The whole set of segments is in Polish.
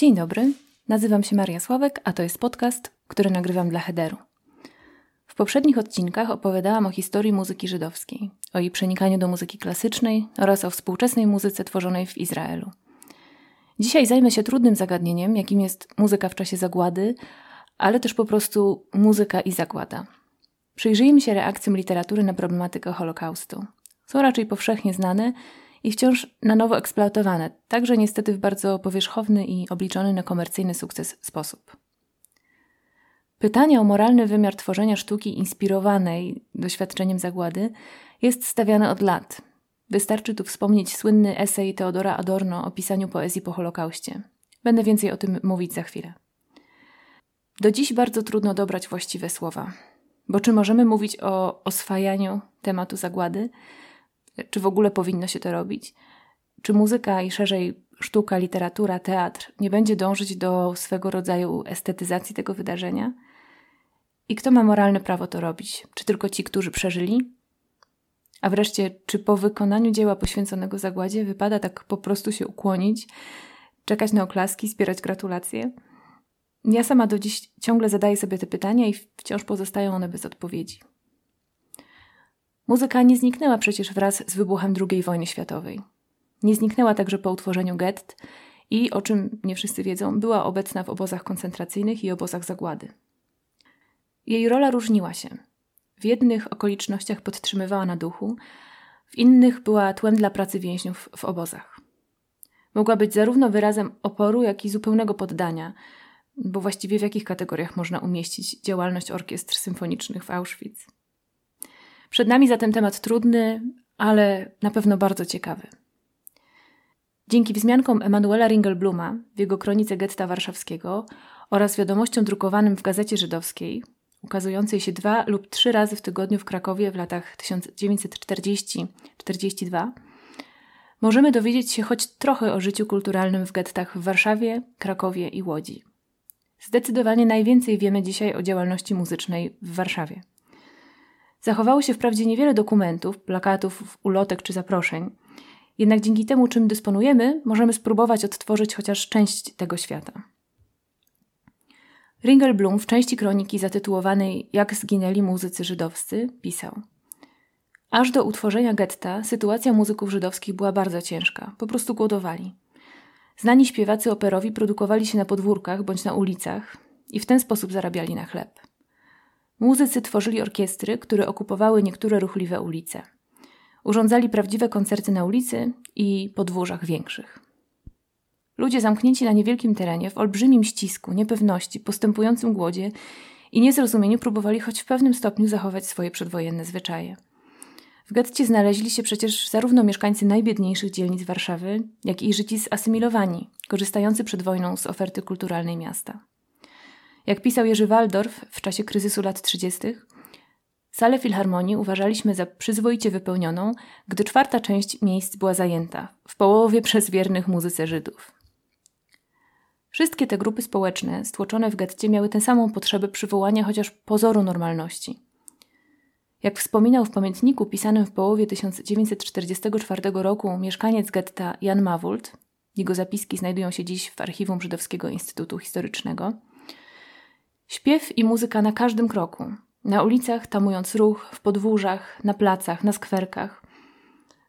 Dzień dobry, nazywam się Maria Sławek, a to jest podcast, który nagrywam dla Hederu. W poprzednich odcinkach opowiadałam o historii muzyki żydowskiej, o jej przenikaniu do muzyki klasycznej oraz o współczesnej muzyce tworzonej w Izraelu. Dzisiaj zajmę się trudnym zagadnieniem, jakim jest muzyka w czasie zagłady, ale też po prostu muzyka i zagłada. Przyjrzyjmy się reakcjom literatury na problematykę Holokaustu. Są raczej powszechnie znane i wciąż na nowo eksploatowane, także niestety w bardzo powierzchowny i obliczony na komercyjny sukces sposób. Pytanie o moralny wymiar tworzenia sztuki inspirowanej doświadczeniem zagłady jest stawiane od lat. Wystarczy tu wspomnieć słynny esej Teodora Adorno o pisaniu poezji po Holokauście. Będę więcej o tym mówić za chwilę. Do dziś bardzo trudno dobrać właściwe słowa, bo czy możemy mówić o oswajaniu tematu zagłady, czy w ogóle powinno się to robić? Czy muzyka i szerzej sztuka, literatura, teatr nie będzie dążyć do swego rodzaju estetyzacji tego wydarzenia? I kto ma moralne prawo to robić? Czy tylko ci, którzy przeżyli? A wreszcie, czy po wykonaniu dzieła poświęconego zagładzie wypada tak po prostu się ukłonić, czekać na oklaski, zbierać gratulacje? Ja sama do dziś ciągle zadaję sobie te pytania i wciąż pozostają one bez odpowiedzi. Muzyka nie zniknęła przecież wraz z wybuchem II wojny światowej. Nie zniknęła także po utworzeniu gett i, o czym nie wszyscy wiedzą, była obecna w obozach koncentracyjnych i obozach zagłady. Jej rola różniła się. W jednych okolicznościach podtrzymywała na duchu, w innych była tłem dla pracy więźniów w obozach. Mogła być zarówno wyrazem oporu, jak i zupełnego poddania, bo właściwie w jakich kategoriach można umieścić działalność orkiestr symfonicznych w Auschwitz. Przed nami zatem temat trudny, ale na pewno bardzo ciekawy. Dzięki wzmiankom Emanuela Ringelbluma w jego kronice getta warszawskiego oraz wiadomościom drukowanym w Gazecie Żydowskiej, ukazującej się dwa lub trzy razy w tygodniu w Krakowie w latach 1940-42, możemy dowiedzieć się choć trochę o życiu kulturalnym w gettach w Warszawie, Krakowie i Łodzi. Zdecydowanie najwięcej wiemy dzisiaj o działalności muzycznej w Warszawie. Zachowało się wprawdzie niewiele dokumentów, plakatów, ulotek czy zaproszeń, jednak dzięki temu, czym dysponujemy, możemy spróbować odtworzyć chociaż część tego świata. Ringelblum w części kroniki zatytułowanej Jak zginęli muzycy żydowscy pisał: Aż do utworzenia getta sytuacja muzyków żydowskich była bardzo ciężka, po prostu głodowali. Znani śpiewacy operowi produkowali się na podwórkach bądź na ulicach i w ten sposób zarabiali na chleb. Muzycy tworzyli orkiestry, które okupowały niektóre ruchliwe ulice. Urządzali prawdziwe koncerty na ulicy i podwórzach większych. Ludzie zamknięci na niewielkim terenie, w olbrzymim ścisku, niepewności, postępującym głodzie i niezrozumieniu próbowali choć w pewnym stopniu zachować swoje przedwojenne zwyczaje. W getcie znaleźli się przecież zarówno mieszkańcy najbiedniejszych dzielnic Warszawy, jak i Żydzi zasymilowani, korzystający przed wojną z oferty kulturalnej miasta. Jak pisał Jerzy Waldorf w czasie kryzysu lat 30., salę filharmonii uważaliśmy za przyzwoicie wypełnioną, gdy czwarta część miejsc była zajęta, w połowie przez wiernych muzyce Żydów. Wszystkie te grupy społeczne stłoczone w getcie miały tę samą potrzebę przywołania chociaż pozoru normalności. Jak wspominał w pamiętniku pisanym w połowie 1944 roku mieszkaniec getta Jan Mawult, jego zapiski znajdują się dziś w archiwum Żydowskiego Instytutu Historycznego – Śpiew i muzyka na każdym kroku. Na ulicach, tamując ruch, w podwórzach, na placach, na skwerkach.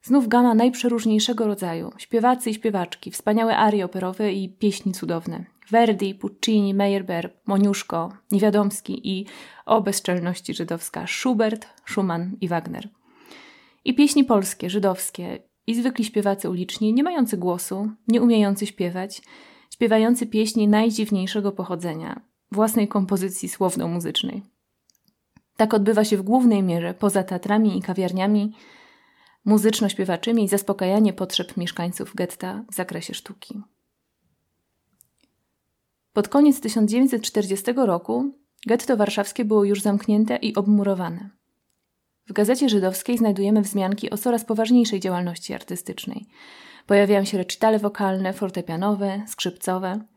Znów gama najprzeróżniejszego rodzaju. Śpiewacy i śpiewaczki, wspaniałe arie operowe i pieśni cudowne. Verdi, Puccini, Meyerbeer, Moniuszko, Niewiadomski i, o bezczelności żydowska, Schubert, Schumann i Wagner. I pieśni polskie, żydowskie, i zwykli śpiewacy uliczni, nie mający głosu, nie umiejący śpiewać, śpiewający pieśni najdziwniejszego pochodzenia, własnej kompozycji słowno-muzycznej. Tak odbywa się w głównej mierze, poza teatrami i kawiarniami, muzyczno-śpiewaczymi zaspokajanie potrzeb mieszkańców getta w zakresie sztuki. Pod koniec 1940 roku getto warszawskie było już zamknięte i obmurowane. W gazecie żydowskiej znajdujemy wzmianki o coraz poważniejszej działalności artystycznej. Pojawiają się recitale wokalne, fortepianowe, skrzypcowe –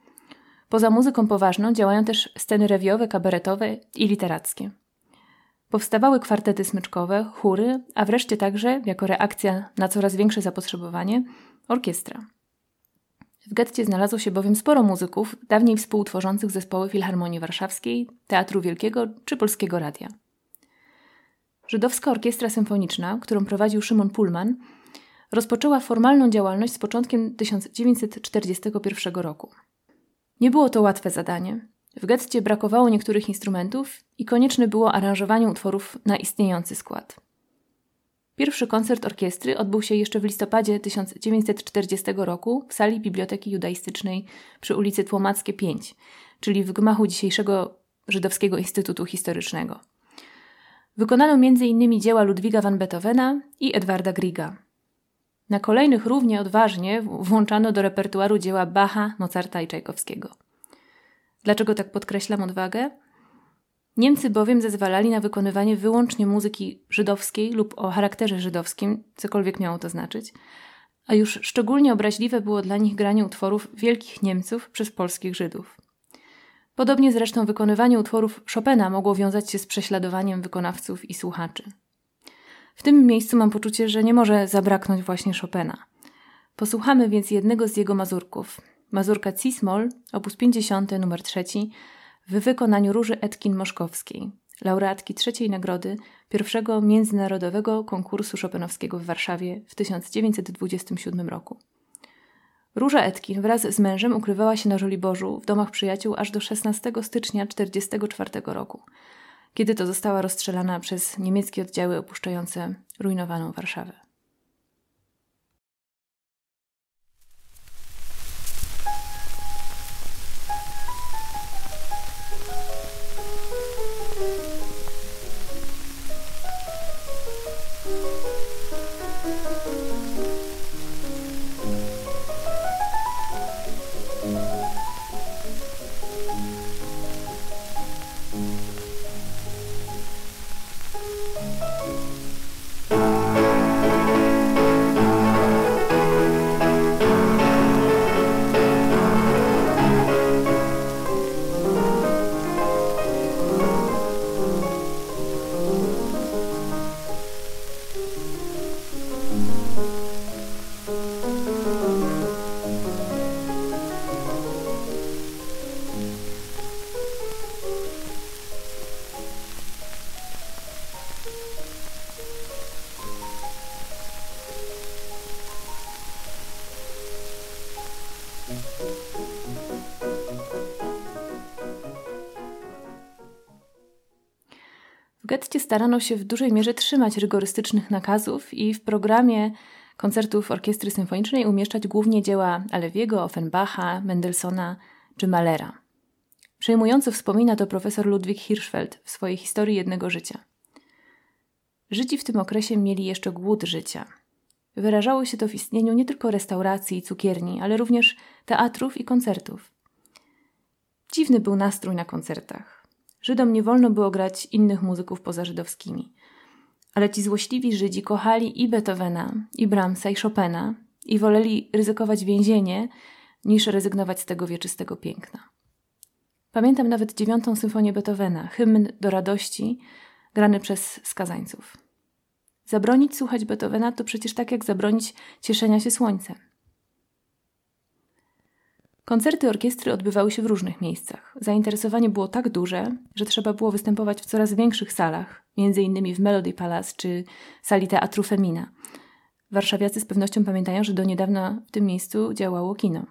Poza muzyką poważną działają też sceny rewiowe, kabaretowe i literackie. Powstawały kwartety smyczkowe, chóry, a wreszcie także, jako reakcja na coraz większe zapotrzebowanie, orkiestra. W getcie znalazło się bowiem sporo muzyków, dawniej współtworzących zespoły Filharmonii Warszawskiej, Teatru Wielkiego czy Polskiego Radia. Żydowska Orkiestra Symfoniczna, którą prowadził Szymon Pullman, rozpoczęła formalną działalność z początkiem 1941 roku. Nie było to łatwe zadanie. W getcie brakowało niektórych instrumentów i konieczne było aranżowanie utworów na istniejący skład. Pierwszy koncert orkiestry odbył się jeszcze w listopadzie 1940 roku w sali Biblioteki Judaistycznej przy ulicy Tłomackie 5, czyli w gmachu dzisiejszego Żydowskiego Instytutu Historycznego. Wykonano m.in. dzieła Ludwiga van Beethovena i Edwarda Griega. Na kolejnych równie odważnie włączano do repertuaru dzieła Bacha, Mozarta i Czajkowskiego. Dlaczego tak podkreślam odwagę? Niemcy bowiem zezwalali na wykonywanie wyłącznie muzyki żydowskiej lub o charakterze żydowskim, cokolwiek miało to znaczyć, a już szczególnie obraźliwe było dla nich granie utworów wielkich Niemców przez polskich Żydów. Podobnie zresztą wykonywanie utworów Chopina mogło wiązać się z prześladowaniem wykonawców i słuchaczy. W tym miejscu mam poczucie, że nie może zabraknąć właśnie Chopina. Posłuchamy więc jednego z jego mazurków. Mazurka Cismol, opus 50, numer 3, w wykonaniu Róży Etkin-Moszkowskiej, laureatki trzeciej nagrody pierwszego międzynarodowego konkursu Chopinowskiego w Warszawie w 1927 roku. Róża Etkin wraz z mężem ukrywała się na Żoliborzu w domach przyjaciół aż do 16 stycznia 1944 roku, kiedy to została rozstrzelana przez niemieckie oddziały opuszczające rujnowaną Warszawę. Starano się w dużej mierze trzymać rygorystycznych nakazów i w programie koncertów orkiestry symfonicznej umieszczać głównie dzieła Alewiego, Offenbacha, Mendelssohna czy Mahlera. Przejmująco wspomina to profesor Ludwik Hirschfeld w swojej historii jednego życia. Żydzi w tym okresie mieli jeszcze głód życia. Wyrażało się to w istnieniu nie tylko restauracji i cukierni, ale również teatrów i koncertów. Dziwny był nastrój na koncertach. Żydom nie wolno było grać innych muzyków poza żydowskimi. Ale ci złośliwi Żydzi kochali i Beethovena, i Brahmsa, i Chopina i woleli ryzykować więzienie, niż rezygnować z tego wieczystego piękna. Pamiętam nawet dziewiątą symfonię Beethovena, hymn do radości, grany przez skazańców. Zabronić słuchać Beethovena to przecież tak jak zabronić cieszenia się słońcem. Koncerty orkiestry odbywały się w różnych miejscach. Zainteresowanie było tak duże, że trzeba było występować w coraz większych salach, m.in. w Melody Palace czy sali Teatru Femina. Warszawiacy z pewnością pamiętają, że do niedawna w tym miejscu działało kino.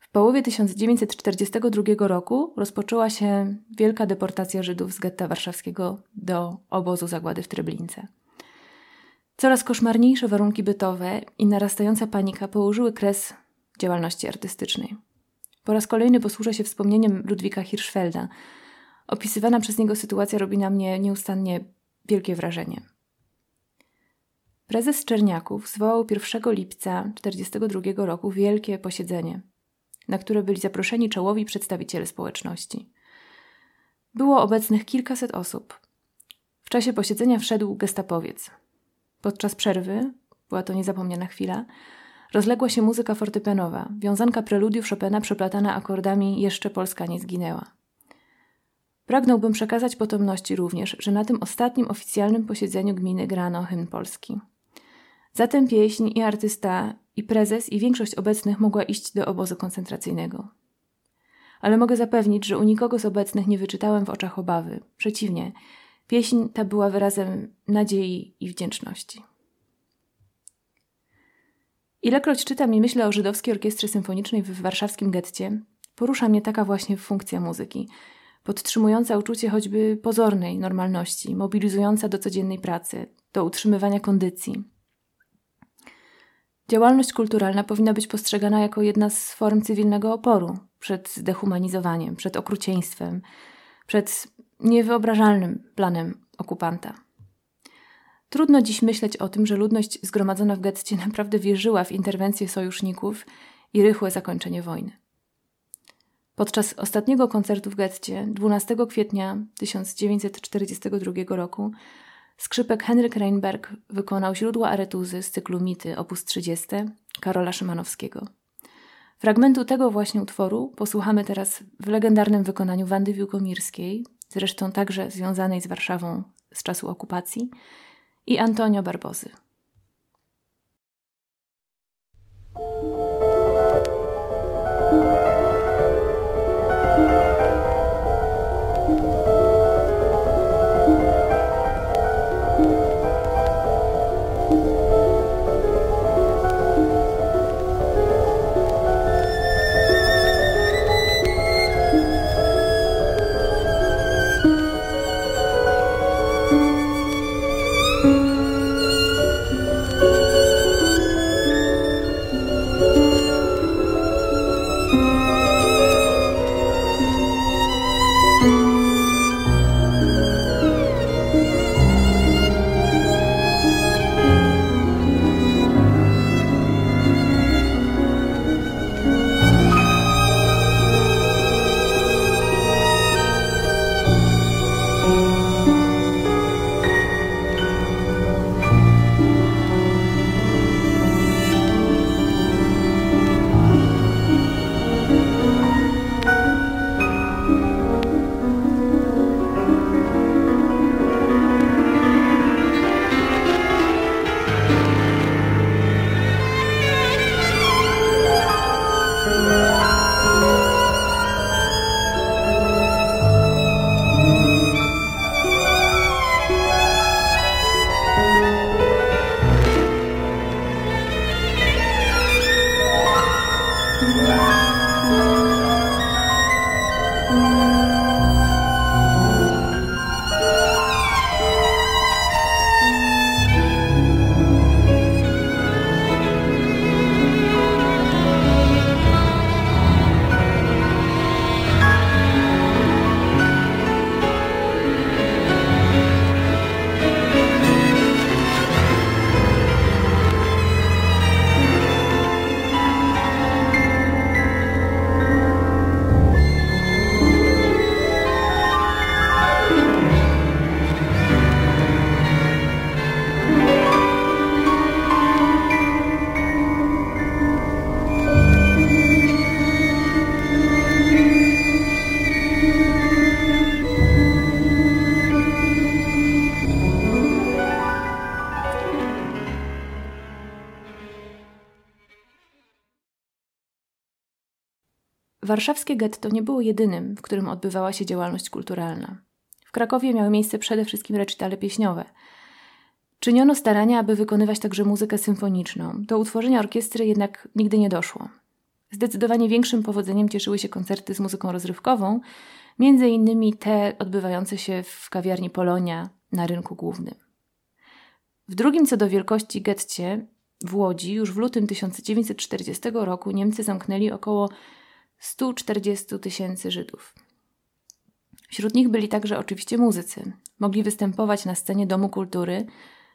W połowie 1942 roku rozpoczęła się wielka deportacja Żydów z getta warszawskiego do obozu zagłady w Treblince. Coraz koszmarniejsze warunki bytowe i narastająca panika położyły kres działalności artystycznej. Po raz kolejny posłużę się wspomnieniem Ludwika Hirschfelda. Opisywana przez niego sytuacja robi na mnie nieustannie wielkie wrażenie. Prezes Czerniaków zwołał 1 lipca 1942 roku wielkie posiedzenie, na które byli zaproszeni czołowi przedstawiciele społeczności. Było obecnych kilkaset osób. W czasie posiedzenia wszedł gestapowiec. Podczas przerwy, była to niezapomniana chwila, rozległa się muzyka fortepianowa, wiązanka preludiów Chopina przeplatana akordami Jeszcze Polska nie zginęła. Pragnąłbym przekazać potomności również, że na tym ostatnim oficjalnym posiedzeniu gminy grano hymn polski. Zatem pieśń i artysta, i prezes, i większość obecnych mogła iść do obozu koncentracyjnego. Ale mogę zapewnić, że u nikogo z obecnych nie wyczytałem w oczach obawy. Przeciwnie, pieśń ta była wyrazem nadziei i wdzięczności. Ilekroć czytam i myślę o żydowskiej orkiestrze symfonicznej w warszawskim getcie, porusza mnie taka właśnie funkcja muzyki, podtrzymująca uczucie choćby pozornej normalności, mobilizująca do codziennej pracy, do utrzymywania kondycji. Działalność kulturalna powinna być postrzegana jako jedna z form cywilnego oporu przed zdehumanizowaniem, przed okrucieństwem, przed niewyobrażalnym planem okupanta. Trudno dziś myśleć o tym, że ludność zgromadzona w getcie naprawdę wierzyła w interwencję sojuszników i rychłe zakończenie wojny. Podczas ostatniego koncertu w getcie 12 kwietnia 1942 roku skrzypek Henryk Reinberg wykonał źródła aretuzy z cyklu Mity op. 30 Karola Szymanowskiego. Fragmentu tego właśnie utworu posłuchamy teraz w legendarnym wykonaniu Wandy Wiłkomirskiej, zresztą także związanej z Warszawą z czasu okupacji, i Antonio Barbozy. Warszawskie getto nie było jedynym, w którym odbywała się działalność kulturalna. W Krakowie miały miejsce przede wszystkim recitale pieśniowe. Czyniono starania, aby wykonywać także muzykę symfoniczną. Do utworzenia orkiestry jednak nigdy nie doszło. Zdecydowanie większym powodzeniem cieszyły się koncerty z muzyką rozrywkową, między innymi te odbywające się w kawiarni Polonia na rynku głównym. W drugim co do wielkości getcie w Łodzi już w lutym 1940 roku Niemcy zamknęli około 140 tysięcy Żydów. Wśród nich byli także oczywiście muzycy. Mogli występować na scenie Domu Kultury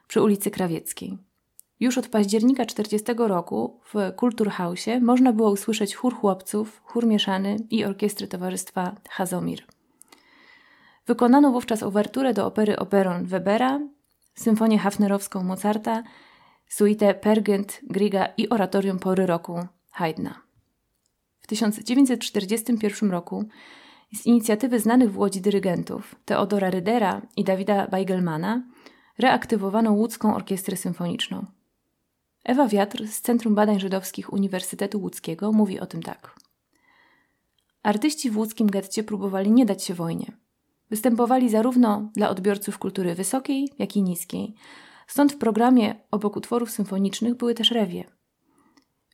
przy ulicy Krawieckiej. Już od października 40 roku w Kulturhausie można było usłyszeć chór chłopców, chór mieszany i orkiestry towarzystwa Hazomir. Wykonano wówczas uwerturę do opery Operon Webera, symfonię hafnerowską Mozarta, suite Pergent Griga i oratorium pory roku Haydna. W 1941 roku z inicjatywy znanych w Łodzi dyrygentów Teodora Rydera i Dawida Beigelmana reaktywowano łódzką orkiestrę symfoniczną. Ewa Wiatr z Centrum Badań Żydowskich Uniwersytetu Łódzkiego mówi o tym tak. Artyści w łódzkim getcie próbowali nie dać się wojnie. Występowali zarówno dla odbiorców kultury wysokiej, jak i niskiej. Stąd w programie obok utworów symfonicznych były też rewie.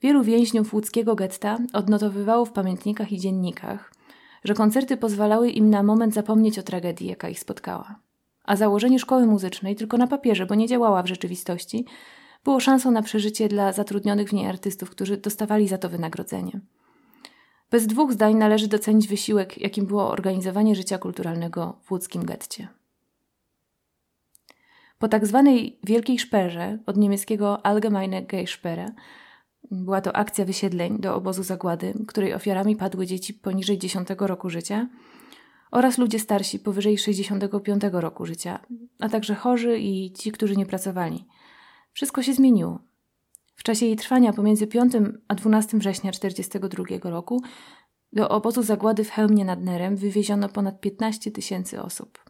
Wielu więźniów łódzkiego getta odnotowywało w pamiętnikach i dziennikach, że koncerty pozwalały im na moment zapomnieć o tragedii, jaka ich spotkała. A założenie szkoły muzycznej tylko na papierze, bo nie działała w rzeczywistości, było szansą na przeżycie dla zatrudnionych w niej artystów, którzy dostawali za to wynagrodzenie. Bez dwóch zdań należy docenić wysiłek, jakim było organizowanie życia kulturalnego w łódzkim getcie. Po tak zwanej Wielkiej Szperze, od niemieckiego Allgemeine Geisperre, była to akcja wysiedleń do obozu zagłady, której ofiarami padły dzieci poniżej 10 roku życia oraz ludzie starsi powyżej 65 roku życia, a także chorzy i ci, którzy nie pracowali. Wszystko się zmieniło. W czasie jej trwania pomiędzy 5 a 12 września 1942 roku do obozu zagłady w Chełmie nad Nerem wywieziono ponad 15 tysięcy osób.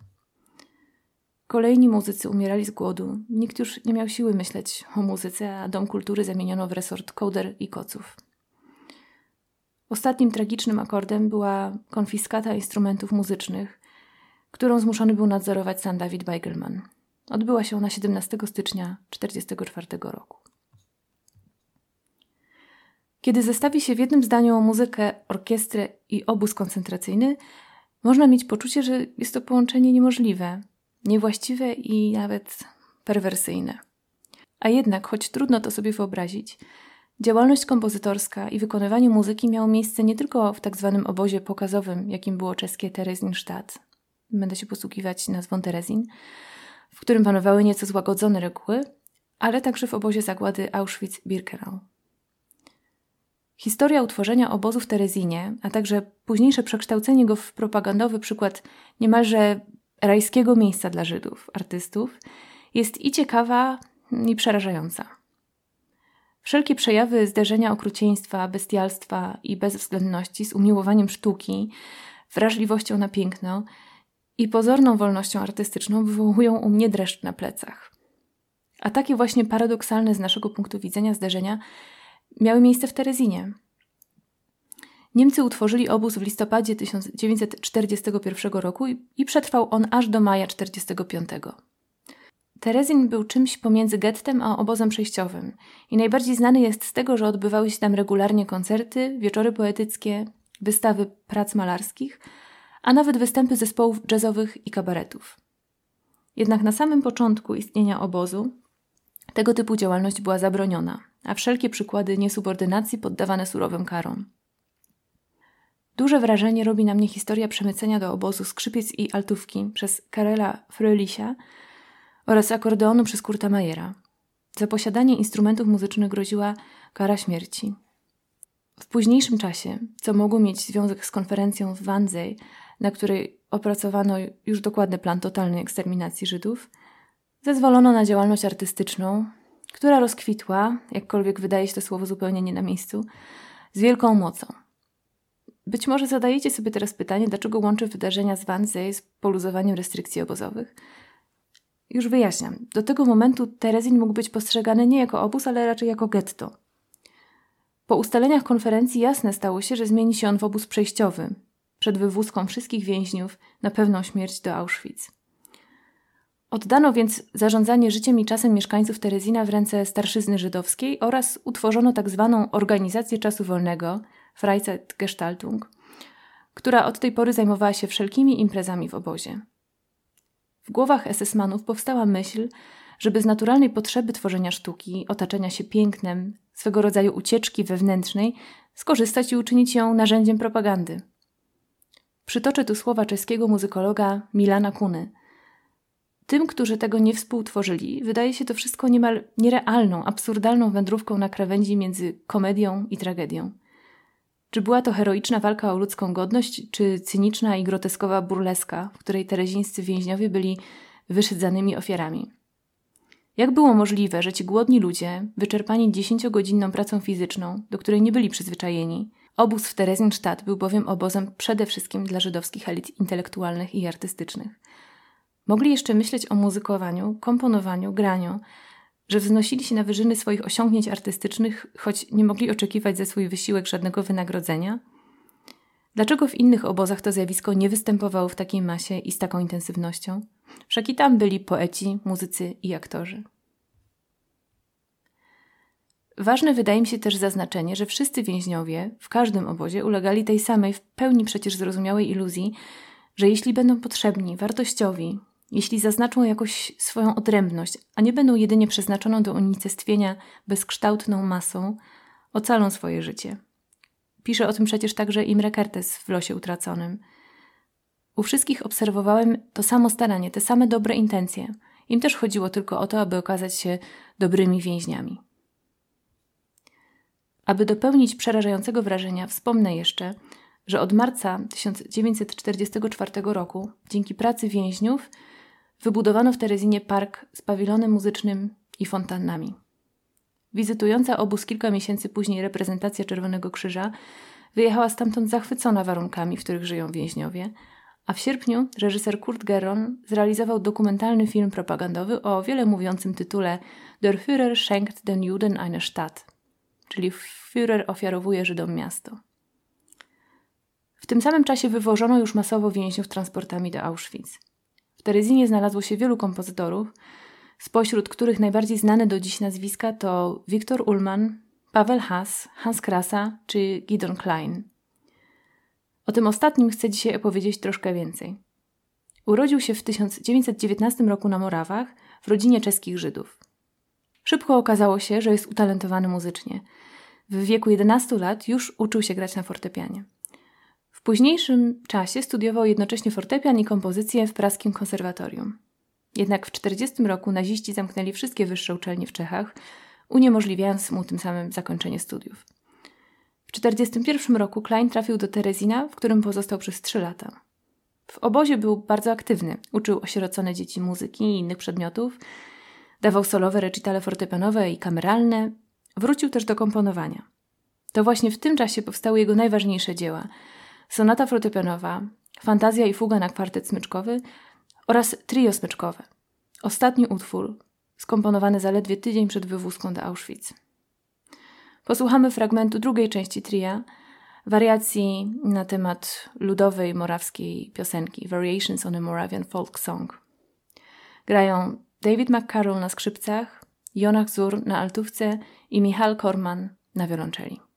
Kolejni muzycy umierali z głodu. Nikt już nie miał siły myśleć o muzyce, a Dom Kultury zamieniono w resort kołder i koców. Ostatnim tragicznym akordem była konfiskata instrumentów muzycznych, którą zmuszony był nadzorować sam David Beigelman. Odbyła się ona 17 stycznia 1944 roku. Kiedy zestawi się w jednym zdaniu muzykę, orkiestrę i obóz koncentracyjny, można mieć poczucie, że jest to połączenie niemożliwe, niewłaściwe i nawet perwersyjne. A jednak, choć trudno to sobie wyobrazić, działalność kompozytorska i wykonywanie muzyki miało miejsce nie tylko w tak zwanym obozie pokazowym, jakim było czeskie Terezinstadt, będę się posługiwać nazwą Terezin, w którym panowały nieco złagodzone reguły, ale także w obozie zagłady Auschwitz-Birkenau. Historia utworzenia obozu w Terezinie, a także późniejsze przekształcenie go w propagandowy przykład niemalże rajskiego miejsca dla Żydów, artystów, jest i ciekawa, i przerażająca. Wszelkie przejawy zderzenia okrucieństwa, bestialstwa i bezwzględności z umiłowaniem sztuki, wrażliwością na piękno i pozorną wolnością artystyczną wywołują u mnie dreszcz na plecach. A takie właśnie paradoksalne z naszego punktu widzenia zderzenia miały miejsce w Terezinie. Niemcy utworzyli obóz w listopadzie 1941 roku i przetrwał on aż do maja 1945. Terezin był czymś pomiędzy gettem a obozem przejściowym i najbardziej znany jest z tego, że odbywały się tam regularnie koncerty, wieczory poetyckie, wystawy prac malarskich, a nawet występy zespołów jazzowych i kabaretów. Jednak na samym początku istnienia obozu tego typu działalność była zabroniona, a wszelkie przykłady niesubordynacji poddawane surowym karom. Duże wrażenie robi na mnie historia przemycenia do obozu skrzypiec i altówki przez Karela Frölisia oraz akordeonu przez Kurta Majera. Za posiadanie instrumentów muzycznych groziła kara śmierci. W późniejszym czasie, co mogło mieć związek z konferencją w Wannsee, na której opracowano już dokładny plan totalnej eksterminacji Żydów, zezwolono na działalność artystyczną, która rozkwitła, jakkolwiek wydaje się to słowo zupełnie nie na miejscu, z wielką mocą. Być może zadajecie sobie teraz pytanie, dlaczego łączy wydarzenia z Wannsee z poluzowaniem restrykcji obozowych. Już wyjaśniam. Do tego momentu Terezin mógł być postrzegany nie jako obóz, ale raczej jako getto. Po ustaleniach konferencji jasne stało się, że zmieni się on w obóz przejściowy, przed wywózką wszystkich więźniów na pewną śmierć do Auschwitz. Oddano więc zarządzanie życiem i czasem mieszkańców Terezina w ręce starszyzny żydowskiej oraz utworzono tak zwaną Organizację Czasu Wolnego, Freizeitgestaltung, która od tej pory zajmowała się wszelkimi imprezami w obozie. W głowach SS-manów powstała myśl, żeby z naturalnej potrzeby tworzenia sztuki, otaczania się pięknem, swego rodzaju ucieczki wewnętrznej, skorzystać i uczynić ją narzędziem propagandy. Przytoczę tu słowa czeskiego muzykologa Milana Kuny – tym, którzy tego nie współtworzyli, wydaje się to wszystko niemal nierealną, absurdalną wędrówką na krawędzi między komedią i tragedią. Czy była to heroiczna walka o ludzką godność, czy cyniczna i groteskowa burleska, w której terezińscy więźniowie byli wyszydzanymi ofiarami? Jak było możliwe, że ci głodni ludzie, wyczerpani dziesięciogodzinną pracą fizyczną, do której nie byli przyzwyczajeni, obóz w Terezinstadt był bowiem obozem przede wszystkim dla żydowskich elit intelektualnych i artystycznych – Mogli jeszcze myśleć o muzykowaniu, komponowaniu, graniu, że wznosili się na wyżyny swoich osiągnięć artystycznych, choć nie mogli oczekiwać za swój wysiłek żadnego wynagrodzenia? Dlaczego w innych obozach to zjawisko nie występowało w takiej masie i z taką intensywnością? Wszak i tam byli poeci, muzycy i aktorzy. Ważne wydaje mi się też zaznaczenie, że wszyscy więźniowie w każdym obozie ulegali tej samej, w pełni przecież zrozumiałej iluzji, że jeśli będą potrzebni, wartościowi, jeśli zaznaczą jakoś swoją odrębność, a nie będą jedynie przeznaczoną do unicestwienia bezkształtną masą, ocalą swoje życie. Pisze o tym przecież także Imre Kertes w Losie Utraconym. U wszystkich obserwowałem to samo staranie, te same dobre intencje. Im też chodziło tylko o to, aby okazać się dobrymi więźniami. Aby dopełnić przerażającego wrażenia, wspomnę jeszcze, że od marca 1944 roku, dzięki pracy więźniów, wybudowano w Terezinie park z pawilonem muzycznym i fontannami. Wizytująca obóz kilka miesięcy później reprezentacja Czerwonego Krzyża wyjechała stamtąd zachwycona warunkami, w których żyją więźniowie, a w sierpniu reżyser Kurt Geron zrealizował dokumentalny film propagandowy o wiele mówiącym tytule Der Führer schenkt den Juden eine Stadt, czyli Führer ofiarowuje Żydom miasto. W tym samym czasie wywożono już masowo więźniów transportami do Auschwitz. W Terezinie znalazło się wielu kompozytorów, spośród których najbardziej znane do dziś nazwiska to Wiktor Ullmann, Paweł Haas, Hans Krasa czy Gidon Klein. O tym ostatnim chcę dzisiaj opowiedzieć troszkę więcej. Urodził się w 1919 roku na Morawach w rodzinie czeskich Żydów. Szybko okazało się, że jest utalentowany muzycznie. W wieku 11 lat już uczył się grać na fortepianie. W późniejszym czasie studiował jednocześnie fortepian i kompozycję w praskim konserwatorium. Jednak w 1940 roku naziści zamknęli wszystkie wyższe uczelnie w Czechach, uniemożliwiając mu tym samym zakończenie studiów. W 1941 roku Klein trafił do Terezina, w którym pozostał przez trzy lata. W obozie był bardzo aktywny, uczył osierocone dzieci muzyki i innych przedmiotów, dawał solowe recitale fortepianowe i kameralne, wrócił też do komponowania. To właśnie w tym czasie powstały jego najważniejsze dzieła – sonata fortepianowa, fantazja i fuga na kwartet smyczkowy oraz trio smyczkowe. Ostatni utwór, skomponowany zaledwie tydzień przed wywózką do Auschwitz. Posłuchamy fragmentu drugiej części tria, wariacji na temat ludowej morawskiej piosenki Variations on a Moravian Folk Song. Grają David McCarroll na skrzypcach, Jonach Zur na altówce i Michal Korman na wiolonczeli.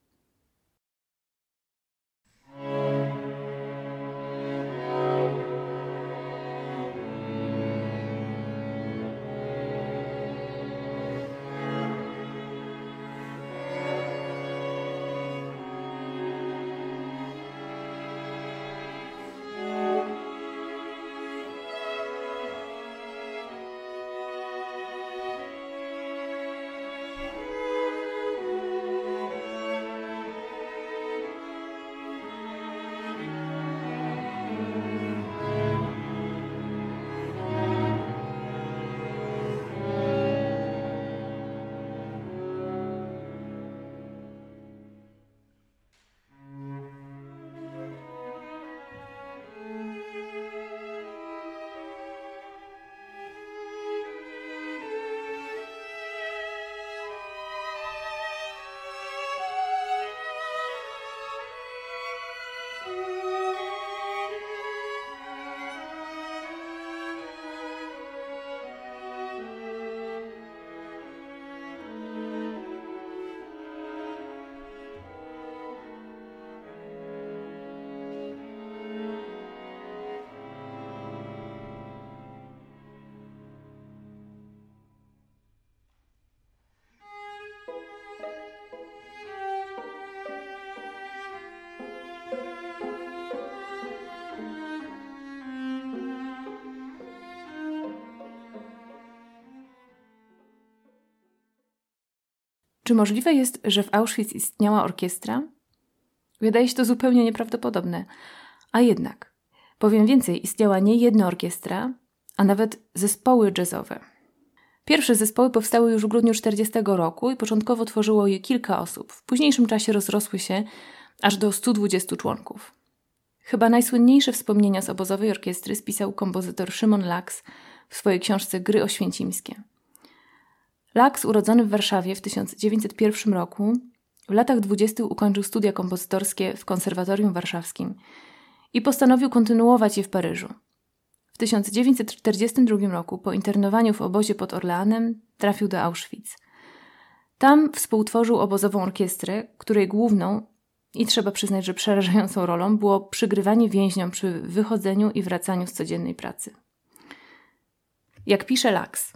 Czy możliwe jest, że w Auschwitz istniała orkiestra? Wydaje się to zupełnie nieprawdopodobne. A jednak, powiem więcej, istniała nie jedna orkiestra, a nawet zespoły jazzowe. Pierwsze zespoły powstały już w grudniu 40 roku i początkowo tworzyło je kilka osób. W późniejszym czasie rozrosły się aż do 120 członków. Chyba najsłynniejsze wspomnienia z obozowej orkiestry spisał kompozytor Szymon Laks w swojej książce Gry Oświęcimskie. Laks, urodzony w Warszawie w 1901 roku, w latach dwudziestych ukończył studia kompozytorskie w Konserwatorium Warszawskim i postanowił kontynuować je w Paryżu. W 1942 roku, po internowaniu w obozie pod Orleanem, trafił do Auschwitz. Tam współtworzył obozową orkiestrę, której główną i trzeba przyznać, że przerażającą rolą było przygrywanie więźniom przy wychodzeniu i wracaniu z codziennej pracy. Jak pisze Laks,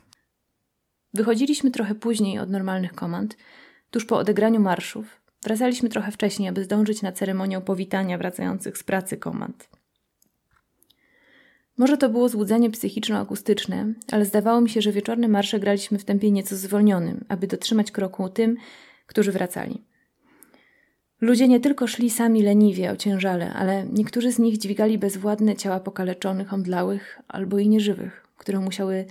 wychodziliśmy trochę później od normalnych komand, tuż po odegraniu marszów. Wracaliśmy trochę wcześniej, aby zdążyć na ceremonię powitania wracających z pracy komand. Może to było złudzenie psychiczno-akustyczne, ale zdawało mi się, że wieczorne marsze graliśmy w tempie nieco zwolnionym, aby dotrzymać kroku tym, którzy wracali. Ludzie nie tylko szli sami leniwie, ociężale, ale niektórzy z nich dźwigali bezwładne ciała pokaleczonych, omdlałych albo i nieżywych, które musiały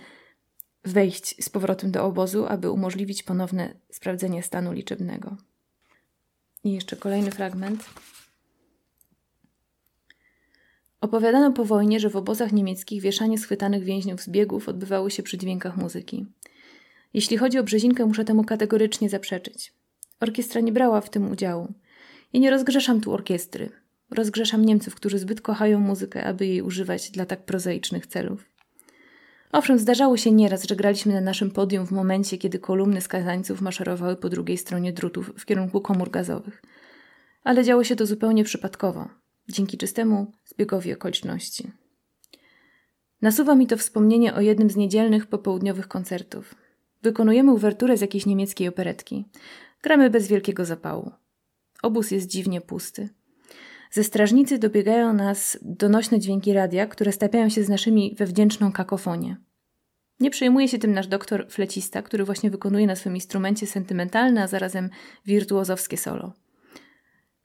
wejść z powrotem do obozu, aby umożliwić ponowne sprawdzenie stanu liczebnego. I jeszcze kolejny fragment. Opowiadano po wojnie, że w obozach niemieckich wieszanie schwytanych więźniów z biegów odbywało się przy dźwiękach muzyki. Jeśli chodzi o Brzezinkę, muszę temu kategorycznie zaprzeczyć. Orkiestra nie brała w tym udziału. I nie rozgrzeszam tu orkiestry. Rozgrzeszam Niemców, którzy zbyt kochają muzykę, aby jej używać dla tak prozaicznych celów. Owszem, zdarzało się nieraz, że graliśmy na naszym podium w momencie, kiedy kolumny skazańców maszerowały po drugiej stronie drutów w kierunku komór gazowych. Ale działo się to zupełnie przypadkowo, dzięki czystemu zbiegowi okoliczności. Nasuwa mi to wspomnienie o jednym z niedzielnych popołudniowych koncertów. Wykonujemy uwerturę z jakiejś niemieckiej operetki. Gramy bez wielkiego zapału. Obóz jest dziwnie pusty. Ze strażnicy dobiegają nas donośne dźwięki radia, które stapiają się z naszymi we wdzięczną kakofonię. Nie przejmuje się tym nasz doktor flecista, który właśnie wykonuje na swym instrumencie sentymentalne, a zarazem wirtuozowskie solo.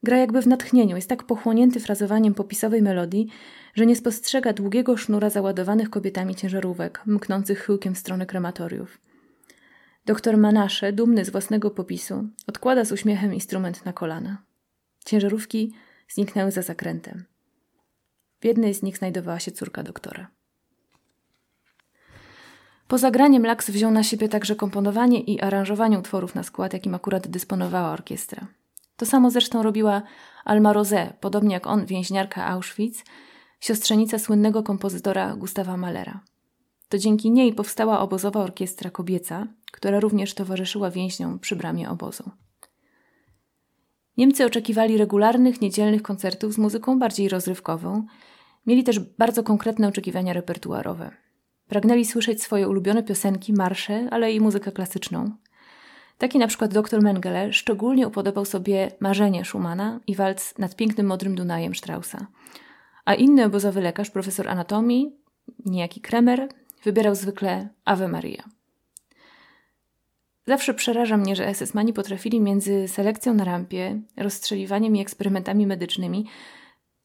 Gra jakby w natchnieniu, jest tak pochłonięty frazowaniem popisowej melodii, że nie spostrzega długiego sznura załadowanych kobietami ciężarówek, mknących chyłkiem w stronę krematoriów. Doktor Manasze, dumny z własnego popisu, odkłada z uśmiechem instrument na kolana. Ciężarówki zniknęły za zakrętem. W jednej z nich znajdowała się córka doktora. Po zagraniem Laks wziął na siebie także komponowanie i aranżowanie utworów na skład, jakim akurat dysponowała orkiestra. To samo zresztą robiła Alma Rosé, podobnie jak on, więźniarka Auschwitz, siostrzenica słynnego kompozytora Gustawa Mahlera. To dzięki niej powstała obozowa orkiestra kobieca, która również towarzyszyła więźniom przy bramie obozu. Niemcy oczekiwali regularnych, niedzielnych koncertów z muzyką bardziej rozrywkową. Mieli też bardzo konkretne oczekiwania repertuarowe. Pragnęli słyszeć swoje ulubione piosenki, marsze, ale i muzykę klasyczną. Taki na przykład dr Mengele szczególnie upodobał sobie Marzenie Schumana i walc nad pięknym modrym Dunajem Straussa. A inny obozowy lekarz, profesor anatomii, niejaki Kremer, wybierał zwykle Ave Maria. Zawsze przeraża mnie, że SS-mani potrafili między selekcją na rampie, rozstrzeliwaniem i eksperymentami medycznymi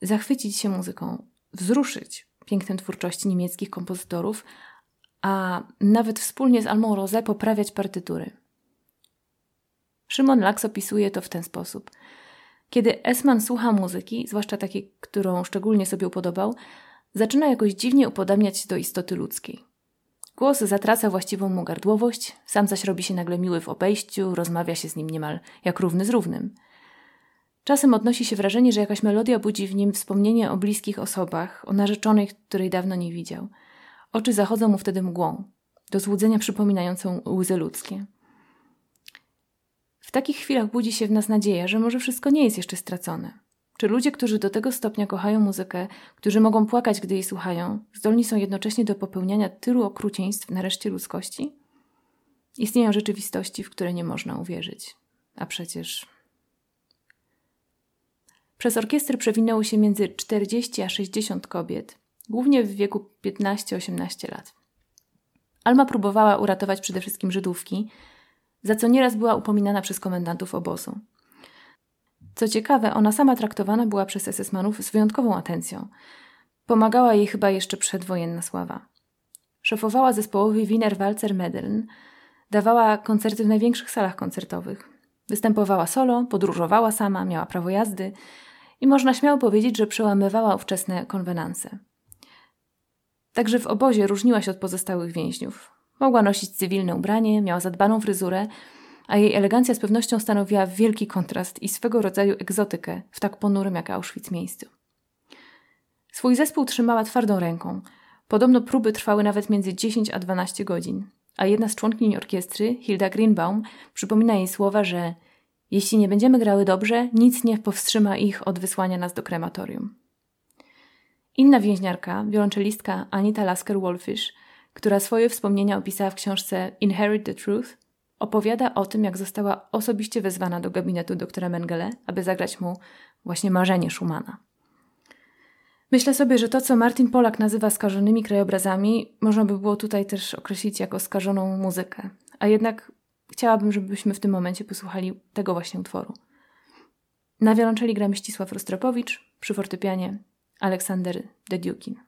zachwycić się muzyką, wzruszyć pięknem twórczości niemieckich kompozytorów, a nawet wspólnie z Almą Rose poprawiać partytury. Szymon Laks opisuje to w ten sposób. Kiedy Esman słucha muzyki, zwłaszcza takiej, którą szczególnie sobie upodobał, zaczyna jakoś dziwnie upodabniać się do istoty ludzkiej. Głos zatraca właściwą mu gardłowość, sam zaś robi się nagle miły w obejściu, rozmawia się z nim niemal jak równy z równym. Czasem odnosi się wrażenie, że jakaś melodia budzi w nim wspomnienie o bliskich osobach, o narzeczonej, której dawno nie widział. Oczy zachodzą mu wtedy mgłą, do złudzenia przypominającą łzy ludzkie. W takich chwilach budzi się w nas nadzieja, że może wszystko nie jest jeszcze stracone. Czy ludzie, którzy do tego stopnia kochają muzykę, którzy mogą płakać, gdy jej słuchają, zdolni są jednocześnie do popełniania tylu okrucieństw na reszcie ludzkości? Istnieją rzeczywistości, w które nie można uwierzyć. A przecież. Przez orkiestrę przewinęło się między 40 a 60 kobiet, głównie w wieku 15-18 lat. Alma próbowała uratować przede wszystkim Żydówki, za co nieraz była upominana przez komendantów obozu. Co ciekawe, ona sama traktowana była przez SS-manów z wyjątkową atencją. Pomagała jej chyba jeszcze przedwojenna sława. Szefowała zespołowi Wiener Walzer Medellin, dawała koncerty w największych salach koncertowych. Występowała solo, podróżowała sama, miała prawo jazdy i można śmiało powiedzieć, że przełamywała ówczesne konwenanse. Także w obozie różniła się od pozostałych więźniów. Mogła nosić cywilne ubranie, miała zadbaną fryzurę, a jej elegancja z pewnością stanowiła wielki kontrast i swego rodzaju egzotykę w tak ponurym jak Auschwitz miejscu. Swój zespół trzymała twardą ręką. Podobno próby trwały nawet między 10 a 12 godzin, a jedna z członkini orkiestry, Hilda Greenbaum, przypomina jej słowa, że jeśli nie będziemy grały dobrze, nic nie powstrzyma ich od wysłania nas do krematorium. Inna więźniarka, wiolonczelistka Anita Lasker-Wolfish, która swoje wspomnienia opisała w książce Inherit the Truth, opowiada o tym, jak została osobiście wezwana do gabinetu doktora Mengele, aby zagrać mu właśnie marzenie Schumana. Myślę sobie, że to, co Martin Polak nazywa skażonymi krajobrazami, można by było tutaj też określić jako skażoną muzykę. A jednak chciałabym, żebyśmy w tym momencie posłuchali tego właśnie utworu. Na wiolonczeli gra Ścisław Rostropowicz, przy fortepianie Aleksander Dediukin.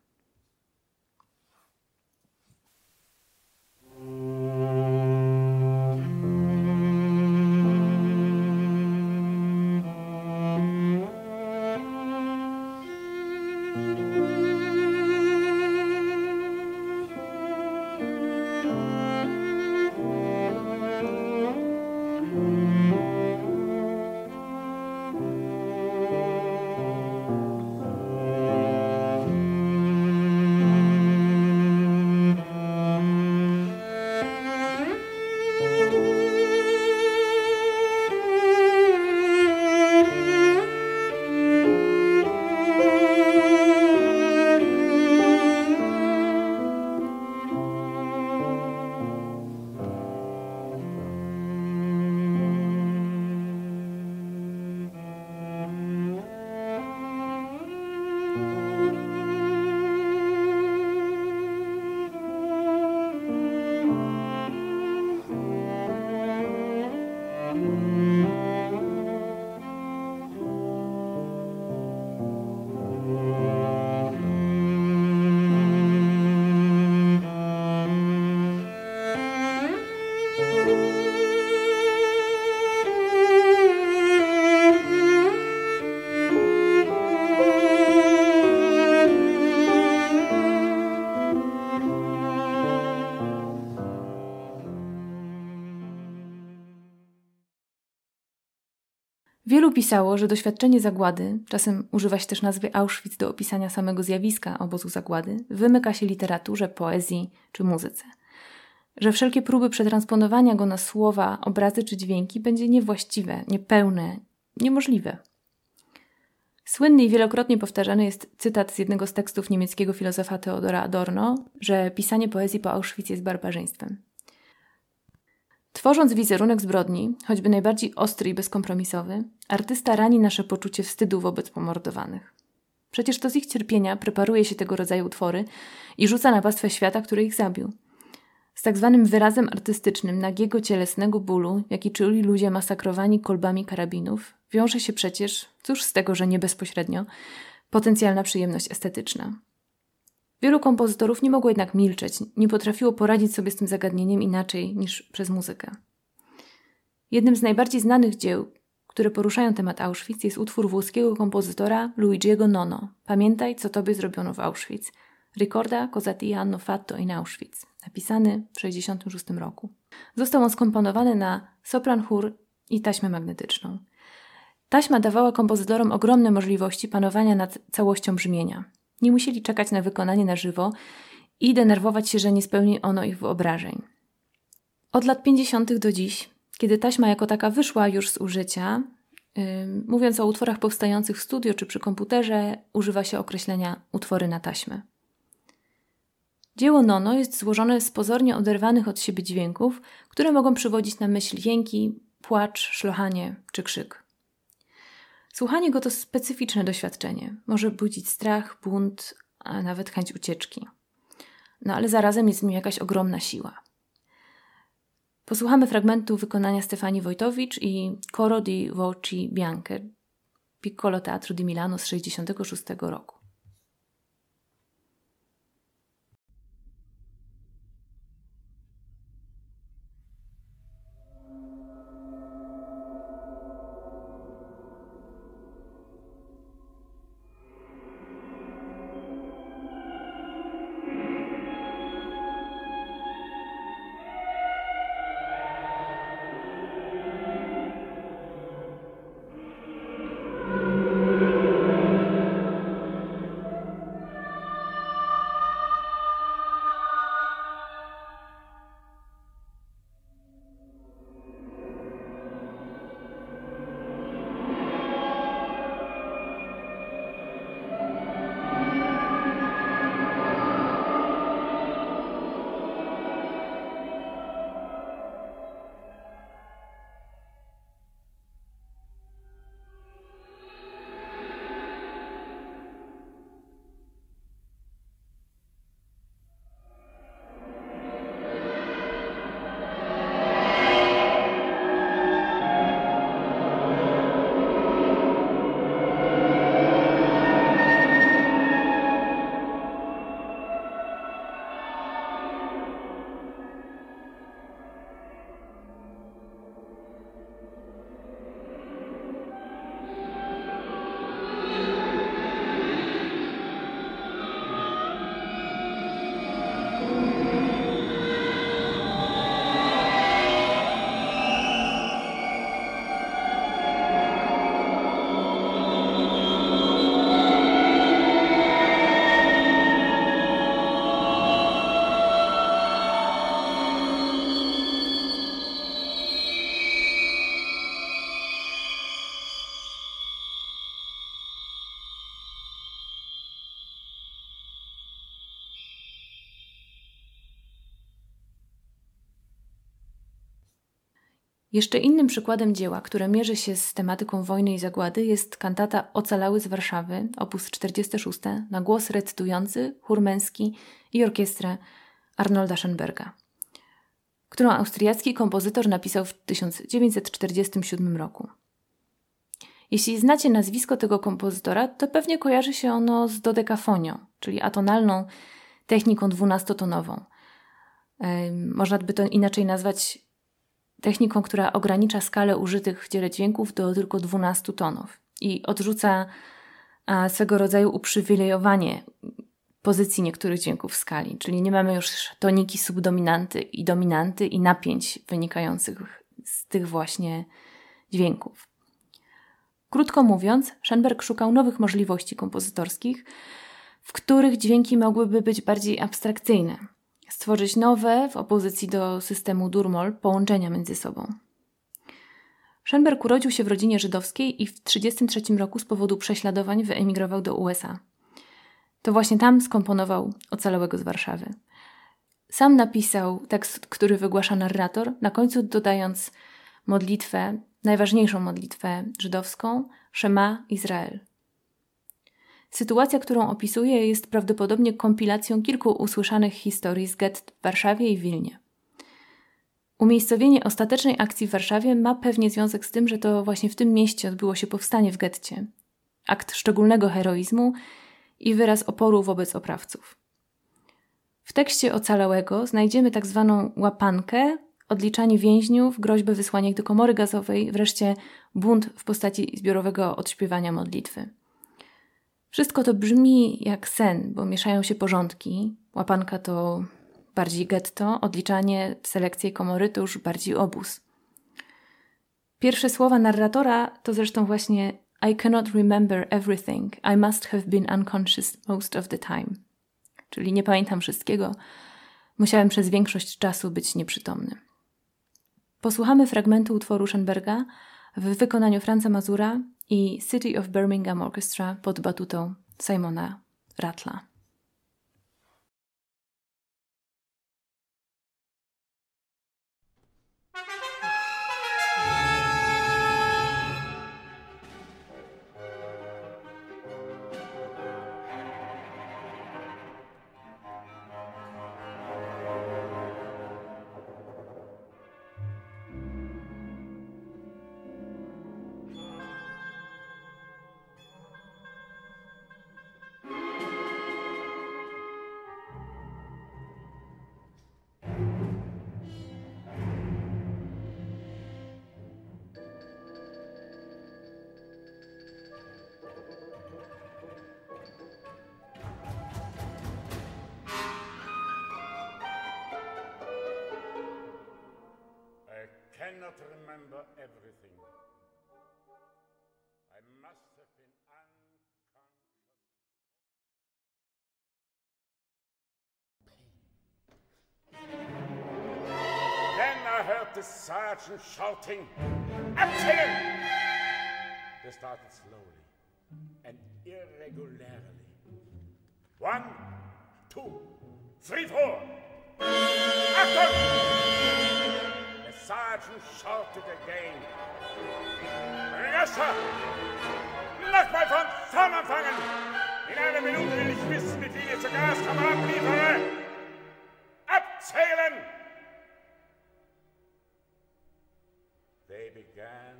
Pisało, że doświadczenie zagłady, czasem używa się też nazwy Auschwitz do opisania samego zjawiska obozu zagłady, wymyka się literaturze, poezji czy muzyce. Że wszelkie próby przetransponowania go na słowa, obrazy czy dźwięki będzie niewłaściwe, niepełne, niemożliwe. Słynny i wielokrotnie powtarzany jest cytat z jednego z tekstów niemieckiego filozofa Theodora Adorno, że pisanie poezji po Auschwitz jest barbarzyństwem. Tworząc wizerunek zbrodni, choćby najbardziej ostry i bezkompromisowy, artysta rani nasze poczucie wstydu wobec pomordowanych. Przecież to z ich cierpienia preparuje się tego rodzaju utwory i rzuca na pastwę świata, który ich zabił. Z tak zwanym wyrazem artystycznym nagiego cielesnego bólu, jaki czuli ludzie masakrowani kolbami karabinów, wiąże się przecież, cóż z tego, że nie bezpośrednio, potencjalna przyjemność estetyczna. Wielu kompozytorów nie mogło jednak milczeć, nie potrafiło poradzić sobie z tym zagadnieniem inaczej niż przez muzykę. Jednym z najbardziej znanych dzieł, które poruszają temat Auschwitz, jest utwór włoskiego kompozytora Luigiego Nono Pamiętaj, co tobie zrobiono w Auschwitz. Ricorda cosa ti hanno fatto in Auschwitz, napisany w 1966 roku. Został on skomponowany na sopran chór i taśmę magnetyczną. Taśma dawała kompozytorom ogromne możliwości panowania nad całością brzmienia. Nie musieli czekać na wykonanie na żywo i denerwować się, że nie spełni ono ich wyobrażeń. Od lat 50. do dziś, kiedy taśma jako taka wyszła już z użycia, yy, mówiąc o utworach powstających w studio czy przy komputerze, używa się określenia utwory na taśmę. Dzieło Nono jest złożone z pozornie oderwanych od siebie dźwięków, które mogą przywodzić na myśl jęki, płacz, szlochanie czy krzyk. Słuchanie go to specyficzne doświadczenie. Może budzić strach, bunt, a nawet chęć ucieczki. No ale zarazem jest w nim jakaś ogromna siła. Posłuchamy fragmentu wykonania Stefani Wojtowicz i Coro di Voci Bianche, Piccolo Teatro di Milano z 1966 roku. Jeszcze innym przykładem dzieła, które mierzy się z tematyką wojny i zagłady, jest kantata Ocalały z Warszawy, op. 46, na głos recytujący, chór męski i orkiestrę Arnolda Schoenberga, którą austriacki kompozytor napisał w 1947 roku. Jeśli znacie nazwisko tego kompozytora, to pewnie kojarzy się ono z dodekafonią, czyli atonalną techniką dwunastotonową. Można by to inaczej nazwać techniką, która ogranicza skalę użytych w dziele dźwięków do tylko 12 tonów i odrzuca swego rodzaju uprzywilejowanie pozycji niektórych dźwięków w skali, czyli nie mamy już toniki subdominanty i dominanty i napięć wynikających z tych właśnie dźwięków. Krótko mówiąc, Schoenberg szukał nowych możliwości kompozytorskich, w których dźwięki mogłyby być bardziej abstrakcyjne, stworzyć nowe, w opozycji do systemu Durmol, połączenia między sobą. Schoenberg urodził się w rodzinie żydowskiej i w 1933 roku z powodu prześladowań wyemigrował do USA. To właśnie tam skomponował Ocalałego z Warszawy. Sam napisał tekst, który wygłasza narrator, na końcu dodając modlitwę, najważniejszą modlitwę żydowską, Shema Izrael. Sytuacja, którą opisuje, jest prawdopodobnie kompilacją kilku usłyszanych historii z gett w Warszawie i Wilnie. Umiejscowienie ostatecznej akcji w Warszawie ma pewnie związek z tym, że to właśnie w tym mieście odbyło się powstanie w getcie. Akt szczególnego heroizmu i wyraz oporu wobec oprawców. W tekście Ocalałego znajdziemy tak zwaną łapankę, odliczanie więźniów, groźbę wysłania ich do komory gazowej, wreszcie bunt w postaci zbiorowego odśpiewania modlitwy. Wszystko to brzmi jak sen, bo mieszają się porządki. Łapanka to bardziej getto, odliczanie, selekcja i komory to już bardziej obóz. Pierwsze słowa narratora to zresztą właśnie I cannot remember everything. I must have been unconscious most of the time. Czyli nie pamiętam wszystkiego. Musiałem przez większość czasu być nieprzytomny. Posłuchamy fragmentu utworu Schoenberga w wykonaniu Franza Mazura i City of Birmingham Orchestra pod batutą Simona Rattla. sergeant shouting, Abzählen! They started slowly and irregularly. One, two, three, four. Achtung! The sergeant shouted again. Rascher! Lasst mal von vorn anfangen! In einer Minute will ich wissen, wie viel ihr zur Gaskammer abliefere! Began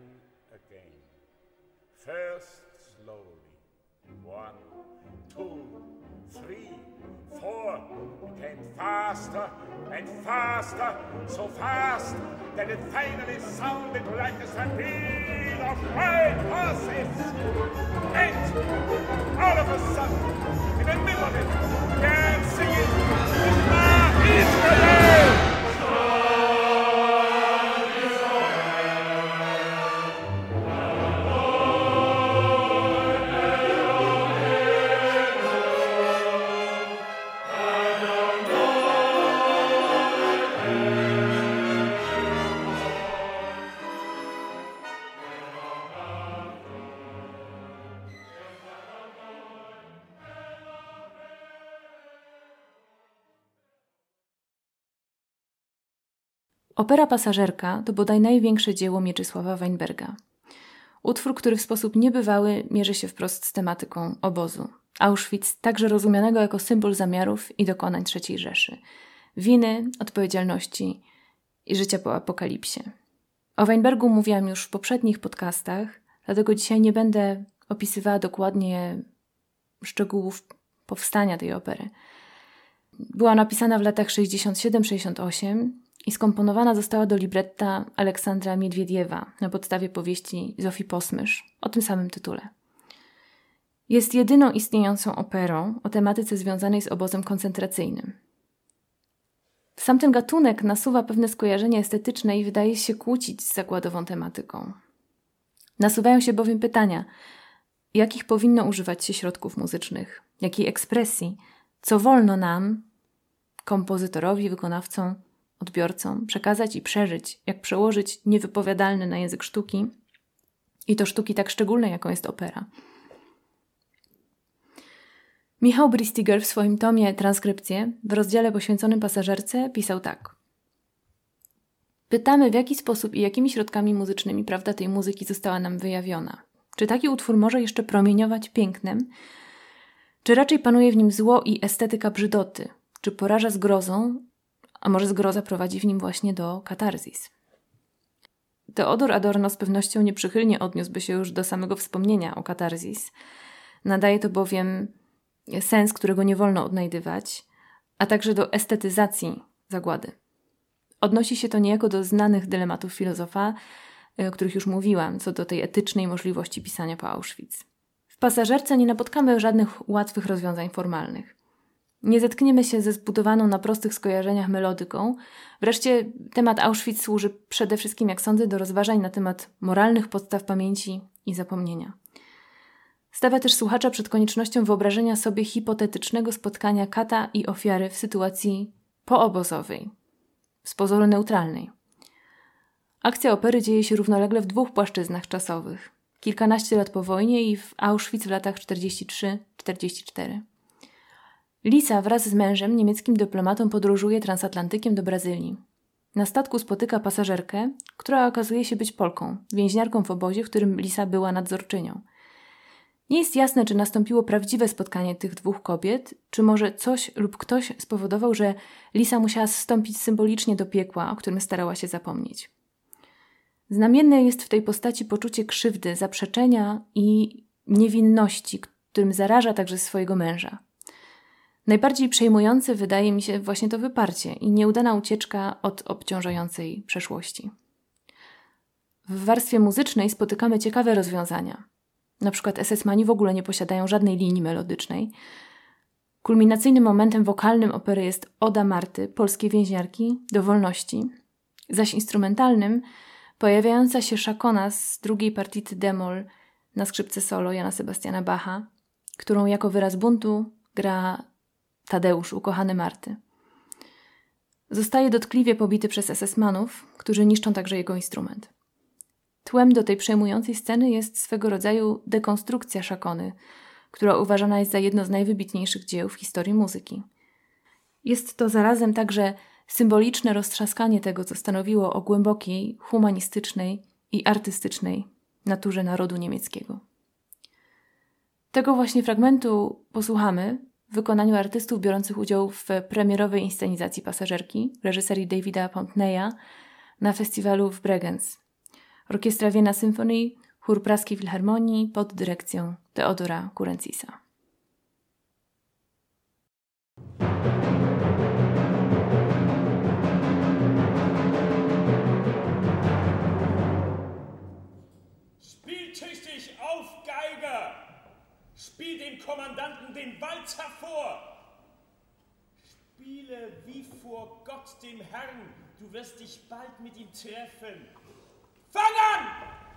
again. First slowly. One, two, three, four. Became faster and faster, so fast that it finally sounded like a stampede of wild horses. And all of a sudden, in the middle of it, began singing, Israel! Opera Pasażerka to bodaj największe dzieło Mieczysława Weinberga. Utwór, który w sposób niebywały mierzy się wprost z tematyką obozu. Auschwitz, także rozumianego jako symbol zamiarów i dokonań III Rzeszy, winy, odpowiedzialności i życia po apokalipsie. O Weinbergu mówiłam już w poprzednich podcastach, dlatego dzisiaj nie będę opisywała dokładnie szczegółów powstania tej opery. Była napisana w latach 67-68 i skomponowana została do libretta Aleksandra Miedwiediewa na podstawie powieści Zofii Posmysz o tym samym tytule. Jest jedyną istniejącą operą o tematyce związanej z obozem koncentracyjnym. Sam ten gatunek nasuwa pewne skojarzenia estetyczne i wydaje się kłócić z zakładową tematyką. Nasuwają się bowiem pytania, jakich powinno używać się środków muzycznych, jakiej ekspresji, co wolno nam, kompozytorowi, wykonawcom, odbiorcom, przekazać i przeżyć, jak przełożyć niewypowiadalny na język sztuki i to sztuki tak szczególnej, jaką jest opera. Michał Bristiger w swoim tomie Transkrypcje w rozdziale poświęconym pasażerce pisał tak. Pytamy, w jaki sposób i jakimi środkami muzycznymi prawda tej muzyki została nam wyjawiona. Czy taki utwór może jeszcze promieniować pięknem, czy raczej panuje w nim zło i estetyka brzydoty? Czy poraża zgrozą, a może zgroza prowadzi w nim właśnie do katarzis? Teodor Adorno z pewnością nieprzychylnie odniósłby się już do samego wspomnienia o katarzis. Nadaje to bowiem sens, którego nie wolno odnajdywać, a także do estetyzacji zagłady. Odnosi się to niejako do znanych dylematów filozofa, o których już mówiłam, co do tej etycznej możliwości pisania po Auschwitz. W pasażerce nie napotkamy żadnych łatwych rozwiązań formalnych. Nie zetkniemy się ze zbudowaną na prostych skojarzeniach melodyką. Wreszcie temat Auschwitz służy przede wszystkim, jak sądzę, do rozważań na temat moralnych podstaw pamięci i zapomnienia. Stawia też słuchacza przed koniecznością wyobrażenia sobie hipotetycznego spotkania kata i ofiary w sytuacji poobozowej, z pozoru neutralnej. Akcja opery dzieje się równolegle w dwóch płaszczyznach czasowych. Kilkanaście lat po wojnie i w Auschwitz w latach 43-44. Lisa wraz z mężem, niemieckim dyplomatą, podróżuje transatlantykiem do Brazylii. Na statku spotyka pasażerkę, która okazuje się być Polką, więźniarką w obozie, w którym Lisa była nadzorczynią. Nie jest jasne, czy nastąpiło prawdziwe spotkanie tych dwóch kobiet, czy może coś lub ktoś spowodował, że Lisa musiała zstąpić symbolicznie do piekła, o którym starała się zapomnieć. Znamienne jest w tej postaci poczucie krzywdy, zaprzeczenia i niewinności, którym zaraża także swojego męża. Najbardziej przejmujące wydaje mi się właśnie to wyparcie i nieudana ucieczka od obciążającej przeszłości. W warstwie muzycznej spotykamy ciekawe rozwiązania. Na przykład SS-mani w ogóle nie posiadają żadnej linii melodycznej. Kulminacyjnym momentem wokalnym opery jest Oda Marty, polskiej więźniarki, do wolności, zaś instrumentalnym pojawiająca się szakona z drugiej partity demol na skrzypce solo Jana Sebastiana Bacha, którą jako wyraz buntu gra Tadeusz, ukochany Marty. Zostaje dotkliwie pobity przez SS-manów, którzy niszczą także jego instrument. Tłem do tej przejmującej sceny jest swego rodzaju dekonstrukcja szakony, która uważana jest za jedno z najwybitniejszych dzieł w historii muzyki. Jest to zarazem także symboliczne roztrzaskanie tego, co stanowiło o głębokiej, humanistycznej i artystycznej naturze narodu niemieckiego. Tego właśnie fragmentu posłuchamy w wykonaniu artystów biorących udział w premierowej inscenizacji pasażerki reżyserii Davida Pontneya na festiwalu w Bregenz. Orkiestra Wiena Symphony, chór praskiej Filharmonii pod dyrekcją Teodora Kurencisa. Spiel dem Kommandanten den Walzer vor! Spiele wie vor Gott dem Herrn, du wirst dich bald mit ihm treffen. Fang an!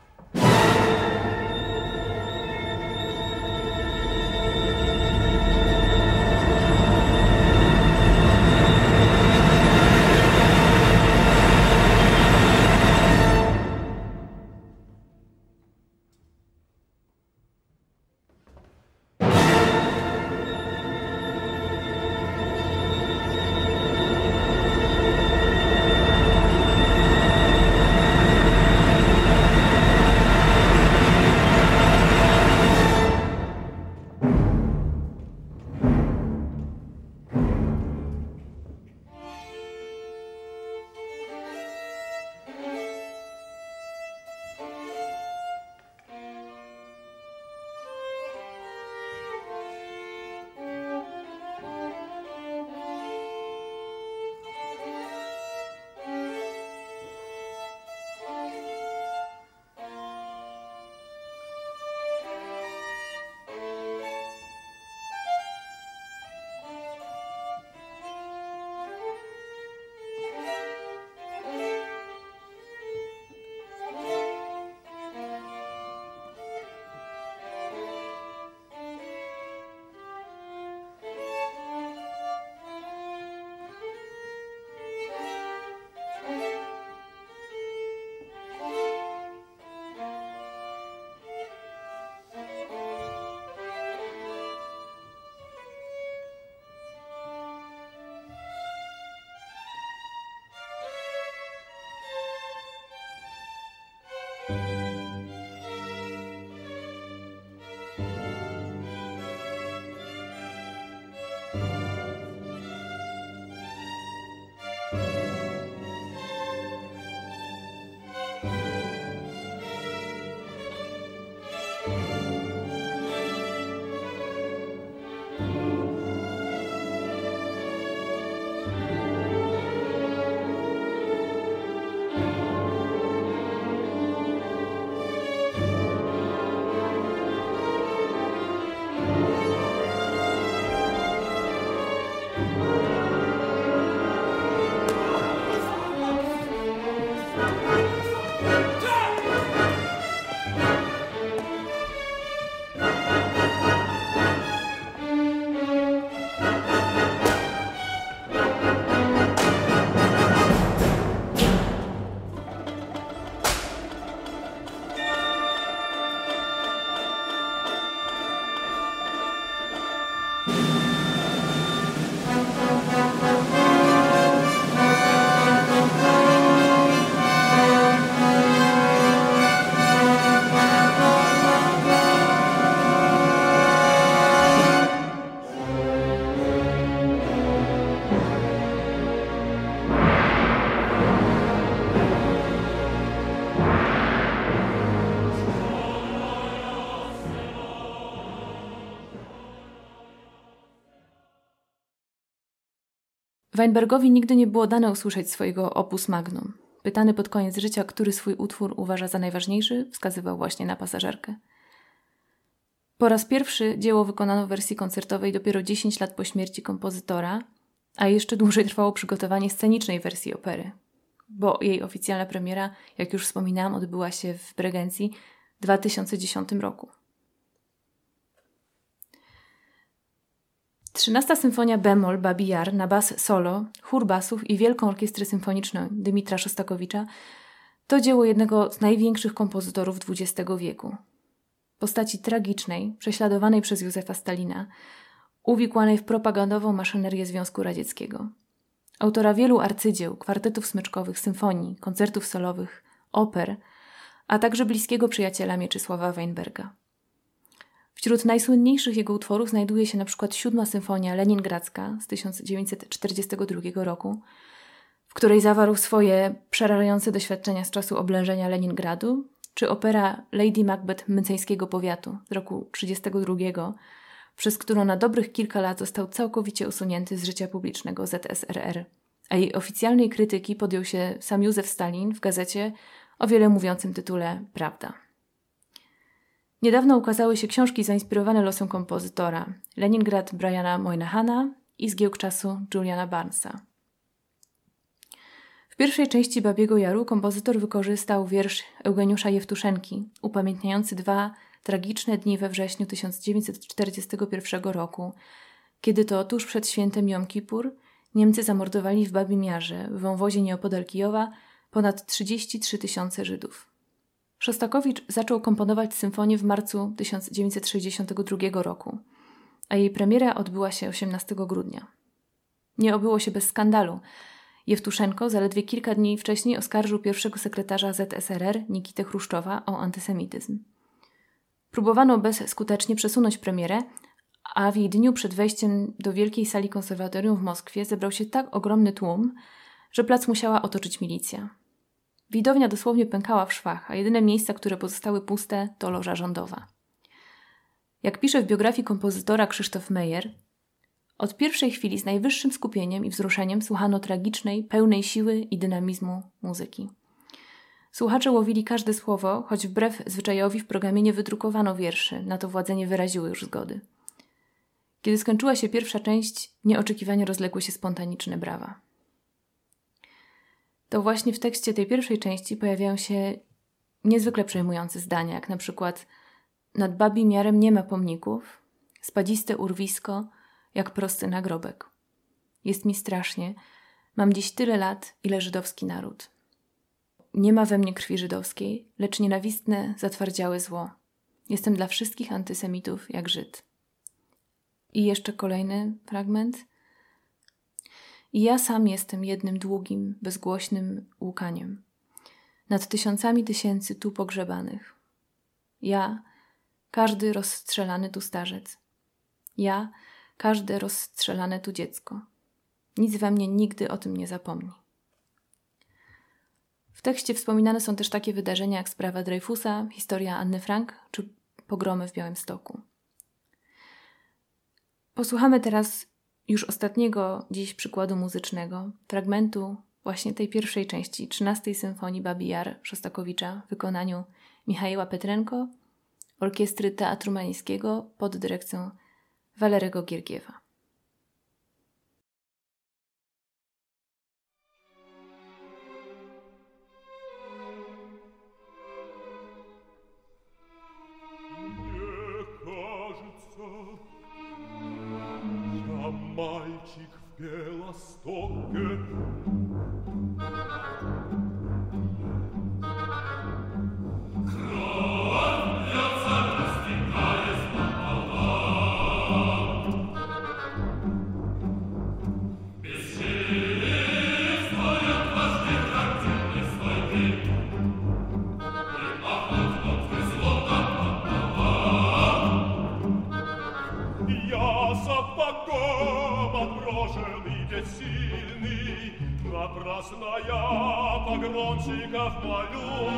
Weinbergowi nigdy nie było dane usłyszeć swojego opus magnum. Pytany pod koniec życia, który swój utwór uważa za najważniejszy, wskazywał właśnie na pasażerkę. Po raz pierwszy dzieło wykonano w wersji koncertowej dopiero 10 lat po śmierci kompozytora, a jeszcze dłużej trwało przygotowanie scenicznej wersji opery, bo jej oficjalna premiera, jak już wspominałam, odbyła się w Bregencji w 2010 roku. 13 Symfonia bemol Babi na bas solo, chór basów i Wielką Orkiestrę Symfoniczną Dymitra Szostakowicza to dzieło jednego z największych kompozytorów XX wieku. Postaci tragicznej, prześladowanej przez Józefa Stalina, uwikłanej w propagandową maszynerię Związku Radzieckiego. Autora wielu arcydzieł, kwartetów smyczkowych, symfonii, koncertów solowych, oper, a także bliskiego przyjaciela Mieczysława Weinberga. Wśród najsłynniejszych jego utworów znajduje się przykład siódma symfonia leningradzka z 1942 roku, w której zawarł swoje przerażające doświadczenia z czasu oblężenia Leningradu, czy opera Lady Macbeth Myceńskiego Powiatu z roku 1932, przez którą na dobrych kilka lat został całkowicie usunięty z życia publicznego ZSRR, a jej oficjalnej krytyki podjął się sam Józef Stalin w gazecie o wiele mówiącym tytule Prawda. Niedawno ukazały się książki zainspirowane losem kompozytora Leningrad Briana Moynahana i Zgiełk czasu Juliana Barnesa. W pierwszej części Babiego Jaru kompozytor wykorzystał wiersz Eugeniusza Jewtuszenki, upamiętniający dwa tragiczne dni we wrześniu 1941 roku, kiedy to tuż przed świętem Jom Kippur Niemcy zamordowali w Babim Jarze, w wąwozie nieopodal Kijowa, ponad 33 tysiące Żydów. Szostakowicz zaczął komponować symfonię w marcu 1962 roku, a jej premiera odbyła się 18 grudnia. Nie obyło się bez skandalu. Jewtuszenko zaledwie kilka dni wcześniej oskarżył pierwszego sekretarza ZSRR Nikitę Chruszczowa o antysemityzm. Próbowano bezskutecznie przesunąć premierę, a w jej dniu przed wejściem do wielkiej sali konserwatorium w Moskwie zebrał się tak ogromny tłum, że plac musiała otoczyć milicja. Widownia dosłownie pękała w szwach, a jedyne miejsca, które pozostały puste, to loża rządowa. Jak pisze w biografii kompozytora Krzysztof Meyer, od pierwszej chwili z najwyższym skupieniem i wzruszeniem słuchano tragicznej, pełnej siły i dynamizmu muzyki. Słuchacze łowili każde słowo, choć wbrew zwyczajowi w programie nie wydrukowano wierszy, na to władze nie wyraziły już zgody. Kiedy skończyła się pierwsza część, nieoczekiwanie rozległy się spontaniczne brawa to właśnie w tekście tej pierwszej części pojawiają się niezwykle przejmujące zdania, jak na przykład nad babim jarem nie ma pomników, spadziste urwisko, jak prosty nagrobek. Jest mi strasznie, mam dziś tyle lat, ile żydowski naród. Nie ma we mnie krwi żydowskiej, lecz nienawistne, zatwardziałe zło. Jestem dla wszystkich antysemitów jak Żyd. I jeszcze kolejny fragment – i ja sam jestem jednym długim, bezgłośnym łukaniem. Nad tysiącami tysięcy tu pogrzebanych. Ja, każdy rozstrzelany tu starzec. Ja, każde rozstrzelane tu dziecko. Nic we mnie nigdy o tym nie zapomni. W tekście wspominane są też takie wydarzenia jak sprawa Dreyfusa, historia Anny Frank czy pogromy w Białymstoku. Posłuchamy teraz już ostatniego dziś przykładu muzycznego, fragmentu właśnie tej pierwszej części 13 Symfonii Babi Jar Szostakowicza w wykonaniu Michała Petrenko, Orkiestry Teatru Mańskiego pod dyrekcją Walerego Giergiewa. che la stocche напрасно я погромщиков молю.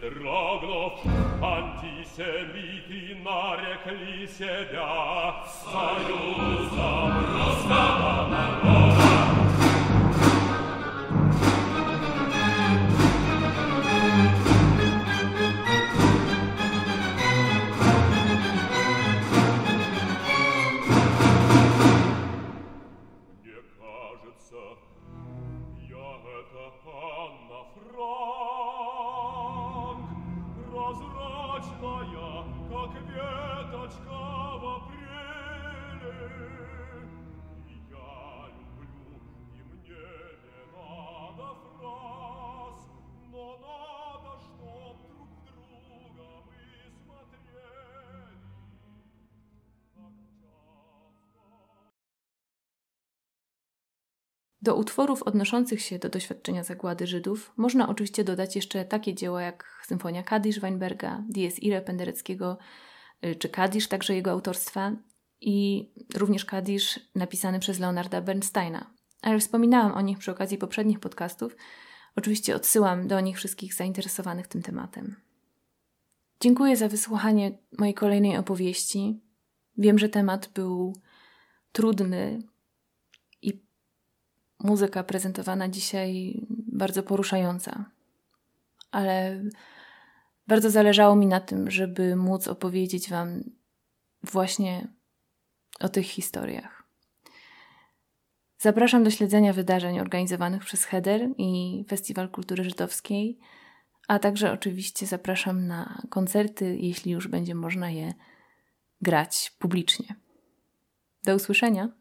жилочкой не дрогнув, антисемиты нарекли себя союзом русского народа. Do utworów odnoszących się do doświadczenia zagłady Żydów można oczywiście dodać jeszcze takie dzieła jak Symfonia Kadisz Weinberga, Dies Irae Pendereckiego y, czy Kadisz, także jego autorstwa i również Kadisz napisany przez Leonarda Bernsteina. Ale wspominałam o nich przy okazji poprzednich podcastów. Oczywiście odsyłam do nich wszystkich zainteresowanych tym tematem. Dziękuję za wysłuchanie mojej kolejnej opowieści. Wiem, że temat był trudny, muzyka prezentowana dzisiaj bardzo poruszająca. Ale bardzo zależało mi na tym, żeby móc opowiedzieć Wam właśnie o tych historiach. Zapraszam do śledzenia wydarzeń organizowanych przez Heder i Festiwal Kultury Żydowskiej, a także oczywiście zapraszam na koncerty, jeśli już będzie można je grać publicznie. Do usłyszenia.